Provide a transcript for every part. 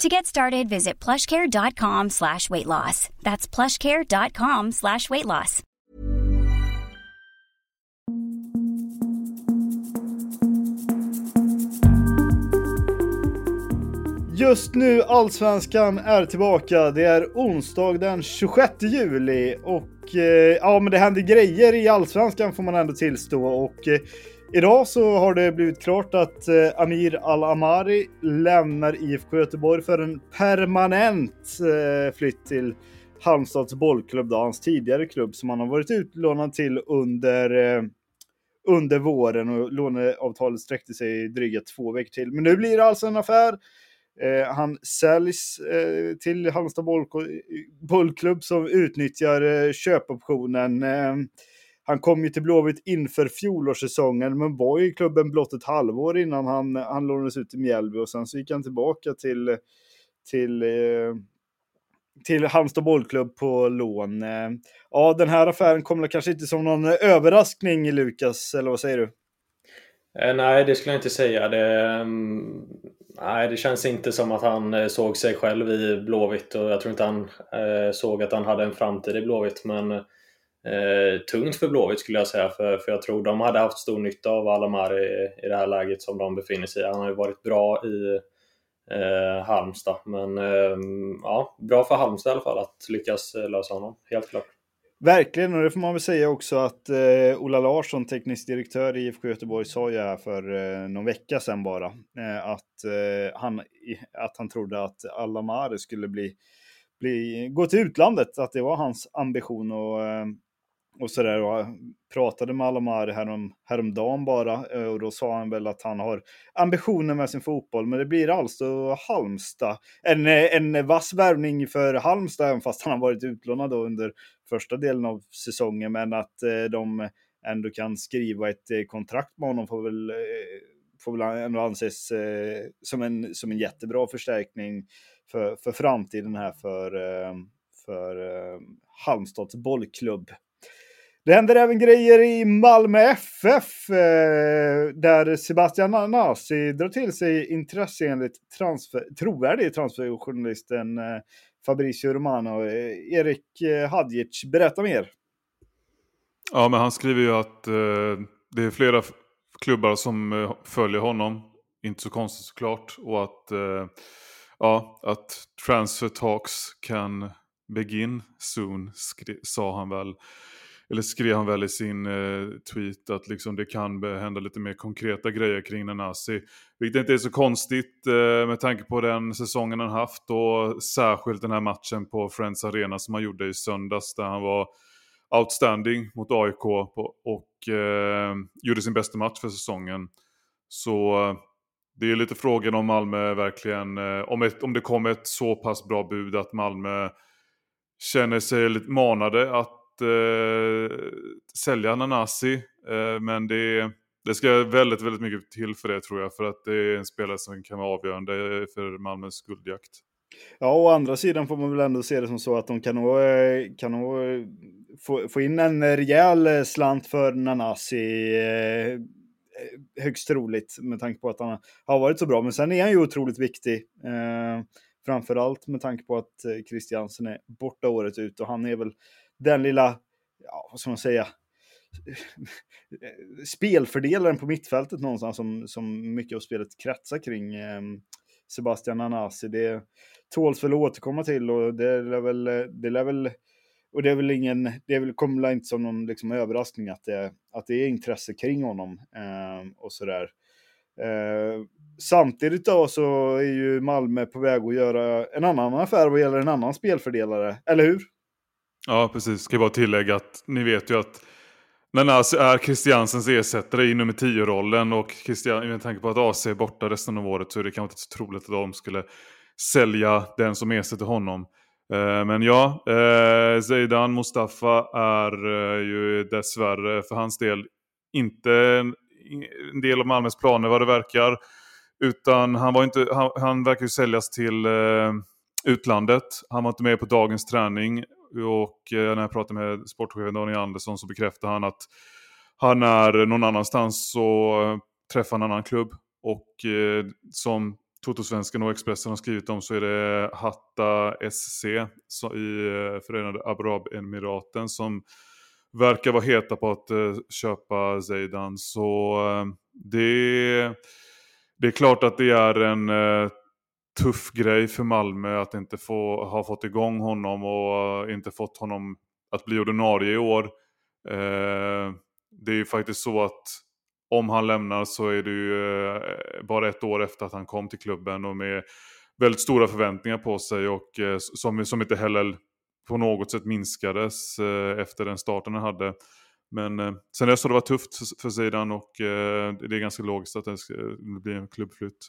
To get started, visit plushcare.com slash weight loss. That's plushcare.com slash weight loss. Just nu Allsvenskan är tillbaka. Det är onsdag den 26 juli och eh, ja, men det händer grejer i Allsvenskan får man ändå tillstå och eh, idag så har det blivit klart att eh, Amir Al-Amari lämnar IFK Göteborg för en permanent eh, flytt till Halmstads bollklubb, då, hans tidigare klubb som han har varit utlånad till under eh, under våren och låneavtalet sträckte sig dryga två veckor till. Men nu blir det alltså en affär. Eh, han säljs eh, till Halmstad boll, bollklubb som utnyttjar eh, köpoptionen. Han kom ju till Blåvitt inför fjolårssäsongen men var ju i klubben blott ett halvår innan han, han lånades ut till Mjällby och sen så gick han tillbaka till, till, eh, till Halmstad bollklubb på lån. Eh, ja, den här affären kommer kanske inte som någon överraskning Lukas, eller vad säger du? Eh, nej, det skulle jag inte säga. Det, mm, nej, det känns inte som att han såg sig själv i Blåvitt och jag tror inte han såg att han hade en framtid i Blåvitt. Men eh, tungt för Blåvitt skulle jag säga, för, för jag tror de hade haft stor nytta av Alamar i, i det här läget som de befinner sig i. Han har ju varit bra i eh, Halmstad, men eh, ja, bra för Halmstad i alla fall att lyckas eh, lösa honom, helt klart. Verkligen, och det får man väl säga också att eh, Ola Larsson, teknisk direktör i IFK Göteborg, sa ju här för eh, någon vecka sedan bara eh, att, eh, han, att han trodde att Alamare skulle bli, bli, gå till utlandet, att det var hans ambition och, eh, och sådär. Och pratade med Alamare härom, häromdagen bara eh, och då sa han väl att han har ambitioner med sin fotboll, men det blir alltså Halmstad. En, eh, en vass värvning för Halmstad, även fast han har varit utlånad då under första delen av säsongen, men att eh, de ändå kan skriva ett kontrakt med honom får väl, får väl ändå anses som, en, som en jättebra förstärkning för, för framtiden här för, för Halmstads bollklubb. Det händer även grejer i Malmö FF eh, där Sebastian Nanasi drar till sig intresse enligt transfer, trovärdig transferjournalisten eh, Fabricio Romano. Eh, Erik eh, Hadjic, berätta mer. Ja, men han skriver ju att eh, det är flera klubbar som eh, följer honom. Inte så konstigt såklart. Och att, eh, ja, att transfer talks can begin soon, sa han väl eller skrev han väl i sin eh, tweet att liksom det kan hända lite mer konkreta grejer kring Nanasi. Vilket inte är så konstigt eh, med tanke på den säsongen han haft och särskilt den här matchen på Friends Arena som han gjorde i söndags där han var outstanding mot AIK på, och eh, gjorde sin bästa match för säsongen. Så det är lite frågan om Malmö verkligen, eh, om, ett, om det kommer ett så pass bra bud att Malmö känner sig lite manade att eh, sälja Nanasi. Eh, men det, det ska väldigt, väldigt mycket till för det tror jag. För att det är en spelare som kan vara avgörande för Malmös guldjakt. Ja, å andra sidan får man väl ändå se det som så att de kan nog, eh, kan nog eh, få, få in en rejäl eh, slant för Nanasi. Eh, högst troligt med tanke på att han har varit så bra. Men sen är han ju otroligt viktig. Eh, framförallt med tanke på att Christiansen är borta året ut och han är väl den lilla, ja, vad ska man säga, spelfördelaren på mittfältet någonstans som, som mycket av spelet kretsar kring eh, Sebastian Anasi. Det tåls väl att återkomma till och det är väl, det är väl och det är väl ingen, det är väl, kommer väl inte som någon liksom, överraskning att det, att det är intresse kring honom eh, och sådär. Eh, samtidigt då så är ju Malmö på väg att göra en annan affär vad gäller en annan spelfördelare, eller hur? Ja, precis. Ska bara tillägga att ni vet ju att Nanasi är Christiansens ersättare i nummer 10-rollen och Christian, med tanke på att AC är borta resten av året så är det kanske inte så troligt att de skulle sälja den som ersätter honom. Eh, men ja, eh, Zeidan Mustafa är eh, ju dessvärre för hans del inte en del av Malmös planer vad det verkar. Utan han, var inte, han, han verkar ju säljas till utlandet. Han var inte med på dagens träning. Och eh, när jag pratade med sportchefen Daniel Andersson så bekräftade han att han är någon annanstans och träffar en annan klubb. Och eh, som Totosvenskan och Expressen har skrivit om så är det Hatta SC i eh, Förenade Arabemiraten som verkar vara heta på att köpa Zeidan. Så det, det är klart att det är en tuff grej för Malmö att inte få, ha fått igång honom och eh, inte fått honom att bli ordinarie i år. Eh, det är ju faktiskt så att om han lämnar så är det ju eh, bara ett år efter att han kom till klubben och med väldigt stora förväntningar på sig och eh, som, som inte heller på något sätt minskades eh, efter den starten han hade. Men eh, sen dess har det varit tufft för sidan och det är ganska logiskt att det blir en klubbflytt.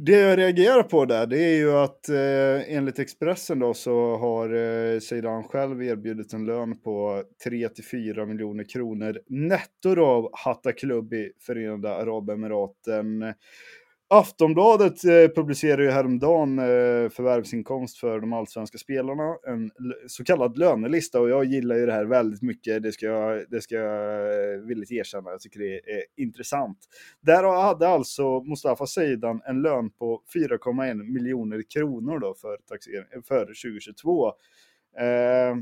Det jag reagerar på där, det är ju att eh, enligt Expressen då så har eh, Zeidan själv erbjudit en lön på 3-4 miljoner kronor netto då av Hatta Klubb i Förenade Arabemiraten. Aftonbladet eh, publicerade ju häromdagen eh, förvärvsinkomst för de allsvenska spelarna, en så kallad lönelista och jag gillar ju det här väldigt mycket, det ska jag, det ska jag eh, villigt erkänna, jag tycker det är intressant. Där hade alltså Mustafa Seidan en lön på 4,1 miljoner kronor då för, för 2022. Eh,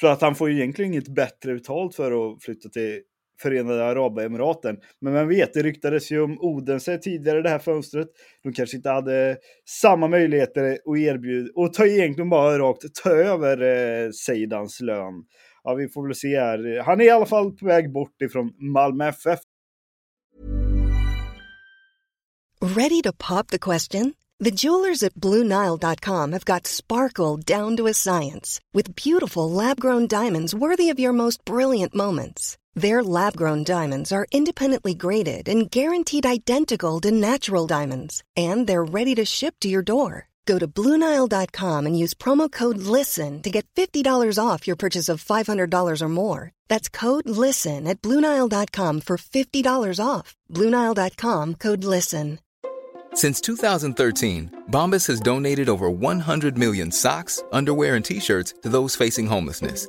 så att han får ju egentligen inget bättre betalt för att flytta till Förenade Arabemiraten. Men vem vet, det ryktades ju om Odense tidigare det här fönstret. De kanske inte hade samma möjligheter att erbjuda och ta egentligen bara rakt ta över eh, Seidans lön. Ja, vi får väl se här. Han är i alla fall på väg bort ifrån Malmö FF. Ready to pop the question? The jewelers at BlueNile.com have got sparkle down to a science with beautiful lab-grown diamonds worthy of your most brilliant moments. Their lab grown diamonds are independently graded and guaranteed identical to natural diamonds, and they're ready to ship to your door. Go to Bluenile.com and use promo code LISTEN to get $50 off your purchase of $500 or more. That's code LISTEN at Bluenile.com for $50 off. Bluenile.com code LISTEN. Since 2013, Bombas has donated over 100 million socks, underwear, and t shirts to those facing homelessness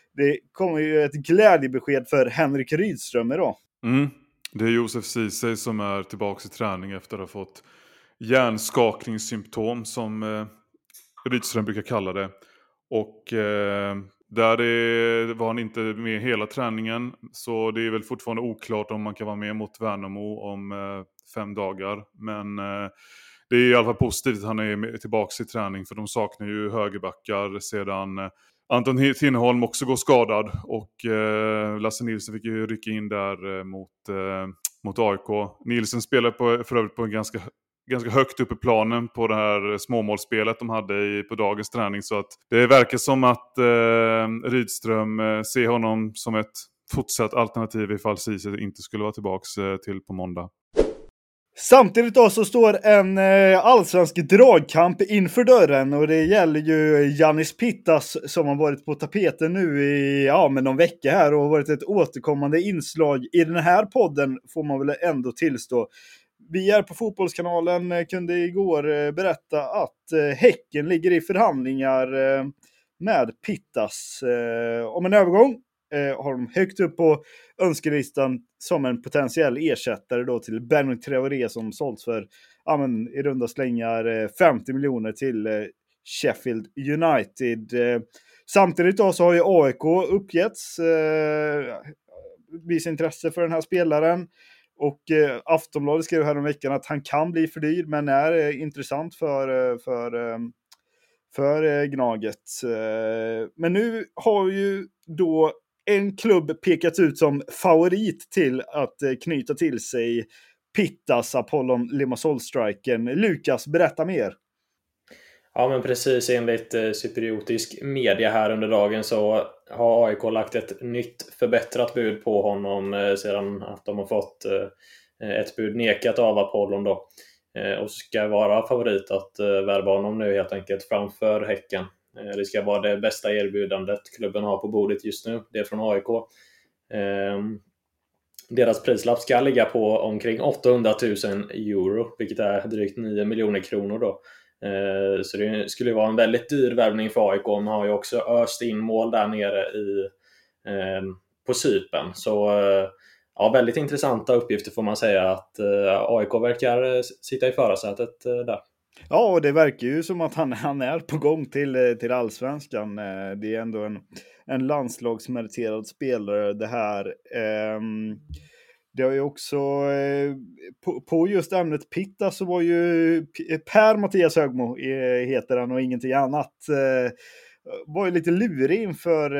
Det kommer ju ett glädjebesked för Henrik Rydström idag. Mm. Det är Josef Ceesay som är tillbaka i träning efter att ha fått hjärnskakningssymptom som eh, Rydström brukar kalla det. Och eh, där är, var han inte med hela träningen. Så det är väl fortfarande oklart om man kan vara med mot Värnamo om eh, fem dagar. Men eh, det är i alla fall positivt att han är tillbaka i träning för de saknar ju högerbackar sedan eh, Anton Tinnerholm också går skadad och eh, Lasse Nilsson fick ju rycka in där eh, mot, eh, mot AIK. Nilsson spelade på, för övrigt på en ganska, ganska högt upp i planen på det här småmålsspelet de hade i, på dagens träning. Så att det verkar som att eh, Rydström eh, ser honom som ett fortsatt alternativ ifall Ceesay inte skulle vara tillbaka eh, till på måndag. Samtidigt då så står en eh, allsvensk dragkamp inför dörren och det gäller ju Janis Pittas som har varit på tapeten nu i ja, men någon vecka här och varit ett återkommande inslag i den här podden får man väl ändå tillstå. Vi är på Fotbollskanalen eh, kunde igår eh, berätta att Häcken ligger i förhandlingar med Pittas. Om en övergång eh, har de högt upp på önskelistan som en potentiell ersättare då till Benny Traoré som sålts för ja, men, i runda slängar eh, 50 miljoner till eh, Sheffield United. Eh, samtidigt då så har ju AIK uppgetts eh, visa intresse för den här spelaren. Och eh, Aftonbladet skrev häromveckan att han kan bli för dyr, men är eh, intressant för, för, eh, för eh, Gnaget. men nu har ju då en klubb pekats ut som favorit till att eh, knyta till sig Pittas Apollon Limassol-striken. Lukas, berätta mer. Ja, men precis enligt eh, cypriotisk media här under dagen så har AIK lagt ett nytt förbättrat bud på honom eh, sedan att de har fått eh, ett bud nekat av Apollon då. Eh, och ska vara favorit att eh, värva honom nu helt enkelt framför Häcken. Eh, det ska vara det bästa erbjudandet klubben har på bordet just nu. Det är från AIK. Ehm, deras prislapp ska ligga på omkring 800 000 euro, vilket är drygt 9 miljoner kronor då. Eh, så det skulle vara en väldigt dyr värvning för AIK. Man har ju också öst in mål där nere i, ehm, på Cypern. Så eh, ja, väldigt intressanta uppgifter får man säga att AIK verkar sitta i förarsätet där. Ja, och det verkar ju som att han, han är på gång till, eh, till allsvenskan. Eh, det är ändå en, en landslagsmeriterad spelare det här. Ehm, det har ju också, eh, på, på, just ämnet Pitta så var ju Per Mattias Högmo, heter han och ingenting annat, var ju lite lurig inför,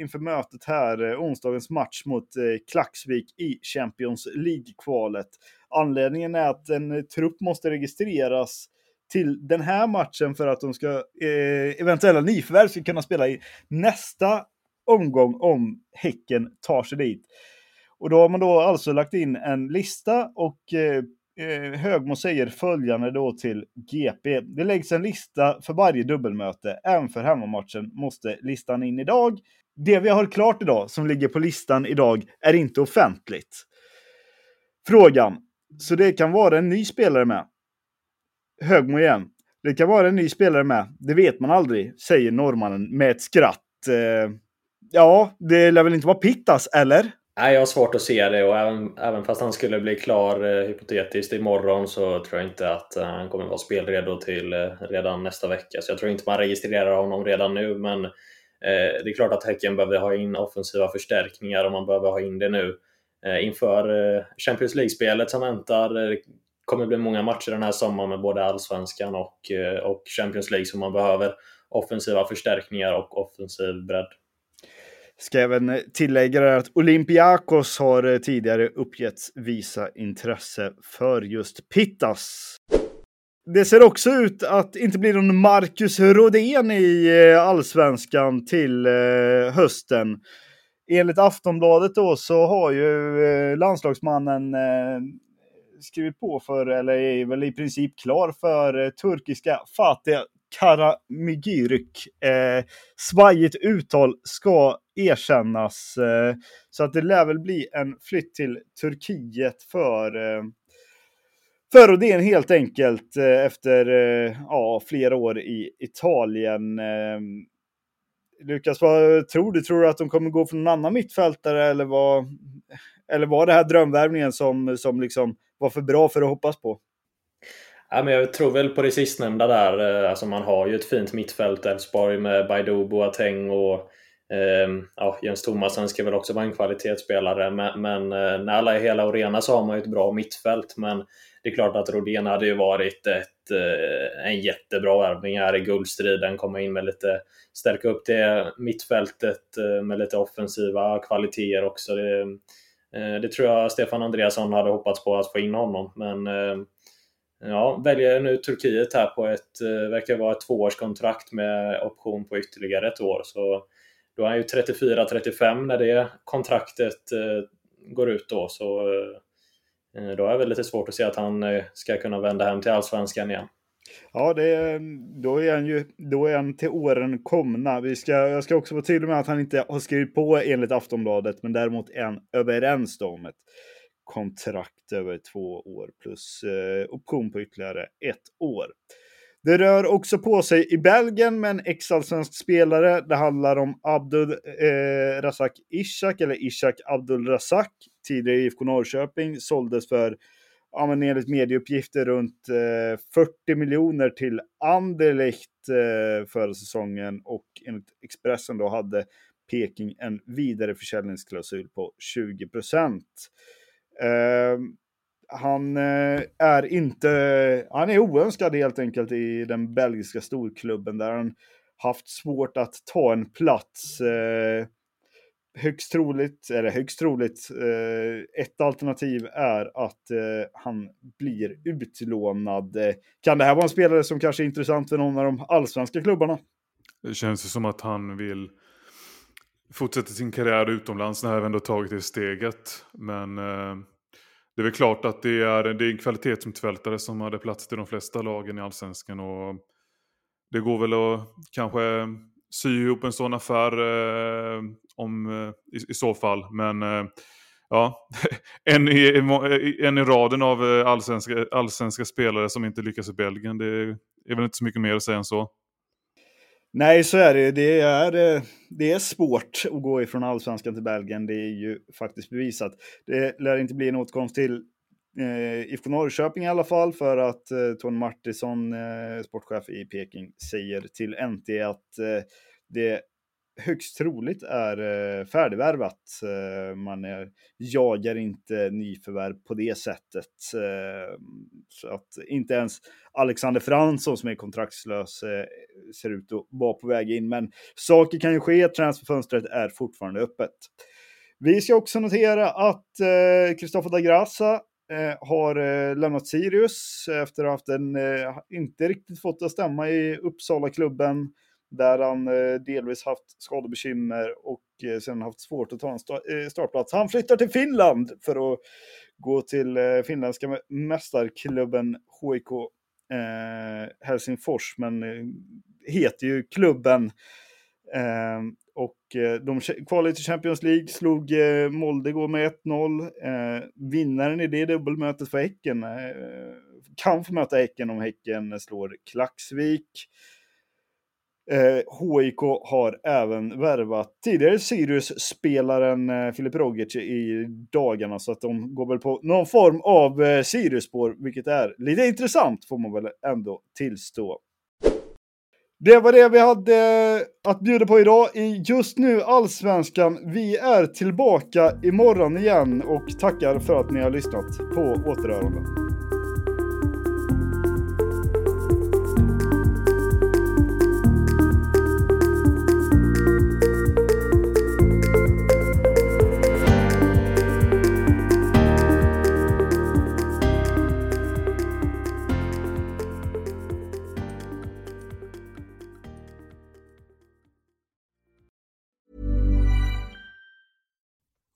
inför mötet här, onsdagens match mot Klaxvik i Champions League-kvalet. Anledningen är att en trupp måste registreras till den här matchen för att de ska, eh, eventuella nyförvärv ska kunna spela i nästa omgång om Häcken tar sig dit. Och då har man då alltså lagt in en lista och eh, eh Högmo säger följande då till GP. Det läggs en lista för varje dubbelmöte. Även för hemmamatchen måste listan in idag. Det vi har klart idag, som ligger på listan idag, är inte offentligt. Frågan. Så det kan vara en ny spelare med. Högmo igen. Det kan vara en ny spelare med. Det vet man aldrig, säger norrmannen med ett skratt. Eh, ja, det lär väl inte vara Pittas, eller? Nej, jag har svårt att se det och även, även fast han skulle bli klar eh, hypotetiskt imorgon så tror jag inte att eh, han kommer vara spelredo till eh, redan nästa vecka. Så jag tror inte man registrerar honom redan nu, men eh, det är klart att Häcken behöver ha in offensiva förstärkningar och man behöver ha in det nu Eh, inför eh, Champions League-spelet som väntar. Det kommer bli många matcher den här sommaren med både Allsvenskan och, och Champions League som man behöver offensiva förstärkningar och offensiv bredd. Ska även tillägga att Olympiakos har tidigare uppgetts visa intresse för just Pittas. Det ser också ut att inte bli någon Marcus Rodén i allsvenskan till hösten. Enligt Aftonbladet då så har ju eh, landslagsmannen eh, skrivit på för, eller är väl i princip klar för eh, turkiska Fatih Karamigyryk. Eh, svajigt uttal ska erkännas. Eh, så att det lär väl bli en flytt till Turkiet för eh, för Rodén helt enkelt eh, efter eh, ja, flera år i Italien. Lukas, vad tror du? Tror du att de kommer gå för någon annan mittfältare eller vad? Eller var det här drömvärvningen som, som liksom var för bra för att hoppas på? Ja, men jag tror väl på det sistnämnda där. Eh, alltså man har ju ett fint mittfält, Elfsborg med Baidoo, Boateng och eh, ja, Jens Thomasen ska väl också vara en kvalitetsspelare. Men, men eh, när alla är hela och rena så har man ju ett bra mittfält. Men det är klart att Rodén hade ju varit ett, eh, en jättebra värvning här i guldstriden. Komma in med lite, stärka upp det mittfältet eh, med lite offensiva kvaliteter också. Det, eh, det tror jag Stefan Andreasson hade hoppats på att få in honom. Men Ja, väljer nu Turkiet här på ett, verkar vara ett tvåårskontrakt med option på ytterligare ett år. Så då är han ju 34-35 när det kontraktet går ut då. Så Eh, då är det lite svårt att se att han eh, ska kunna vända hem till Allsvenskan igen. Ja, det då, är han ju, då är han till åren komna. Vi ska, jag ska också vara tydlig med att han inte har skrivit på enligt Aftonbladet, men däremot är han överens om ett kontrakt över två år plus eh, option på ytterligare ett år. Det rör också på sig i Belgien med en ex-allsvensk spelare. Det handlar om Abdul eh, Razak Ishak, eller Ishak Abdul Razak, tidigare IFK Norrköping, såldes för, ja, men enligt medieuppgifter, runt eh, 40 miljoner till Anderlecht eh, förra säsongen och enligt Expressen då hade Peking en vidareförsäljningsklausul på 20 procent. Eh, han eh, är inte, han är oönskad helt enkelt i den belgiska storklubben där han haft svårt att ta en plats. Eh, högst troligt, eller högst troligt, eh, ett alternativ är att eh, han blir utlånad. Eh, kan det här vara en spelare som kanske är intressant för någon av de allsvenska klubbarna? Det känns ju som att han vill fortsätta sin karriär utomlands när han ändå tagit det steget. Men eh, det är väl klart att det är, det är en kvalitetsmittfältare som hade plats till de flesta lagen i allsvenskan. Och det går väl att kanske sy ihop en sån affär eh, om, eh, i, i, så fall. Men eh, ja, en i, en i raden av eh, allsvenska, allsvenska spelare som inte lyckas i Belgien. Det är väl inte så mycket mer att säga än så. Nej, så är det. Det är, eh, det är svårt att gå ifrån allsvenskan till Belgien. Det är ju faktiskt bevisat. Det lär inte bli en återkomst till eh, IFK Norrköping i alla fall för att eh, Tony Martinsson, eh, sportchef i Peking, säger till NT att eh, det högst troligt är eh, färdigvärvat. Eh, man är, jagar inte nyförvärv på det sättet. Eh, så att inte ens Alexander Fransson som är kontraktslös eh, ser ut att vara på väg in. Men saker kan ju ske, transferfönstret är fortfarande öppet. Vi ska också notera att eh, Kristoffer da Grassa Eh, har eh, lämnat Sirius efter att ha haft en, eh, inte riktigt fått att stämma i Uppsala-klubben där han delvis haft skadebekymmer och sen haft svårt att ta en startplats. Han flyttar till Finland för att gå till finländska mästarklubben HIK Helsingfors, men heter ju klubben och eh, de kvalade till Champions League, slog eh, Molde med 1-0. Eh, vinnaren i det dubbelmötet för Häcken kan få möta Häcken om Häcken slår Klaxvik. HIK har även värvat tidigare Sirius-spelaren Filip Rogic i dagarna så att de går väl på någon form av Sirius-spår, vilket är lite intressant får man väl ändå tillstå. Det var det vi hade eh, att bjuda på idag i just nu Allsvenskan. Vi är tillbaka imorgon igen och tackar för att ni har lyssnat på återhörande.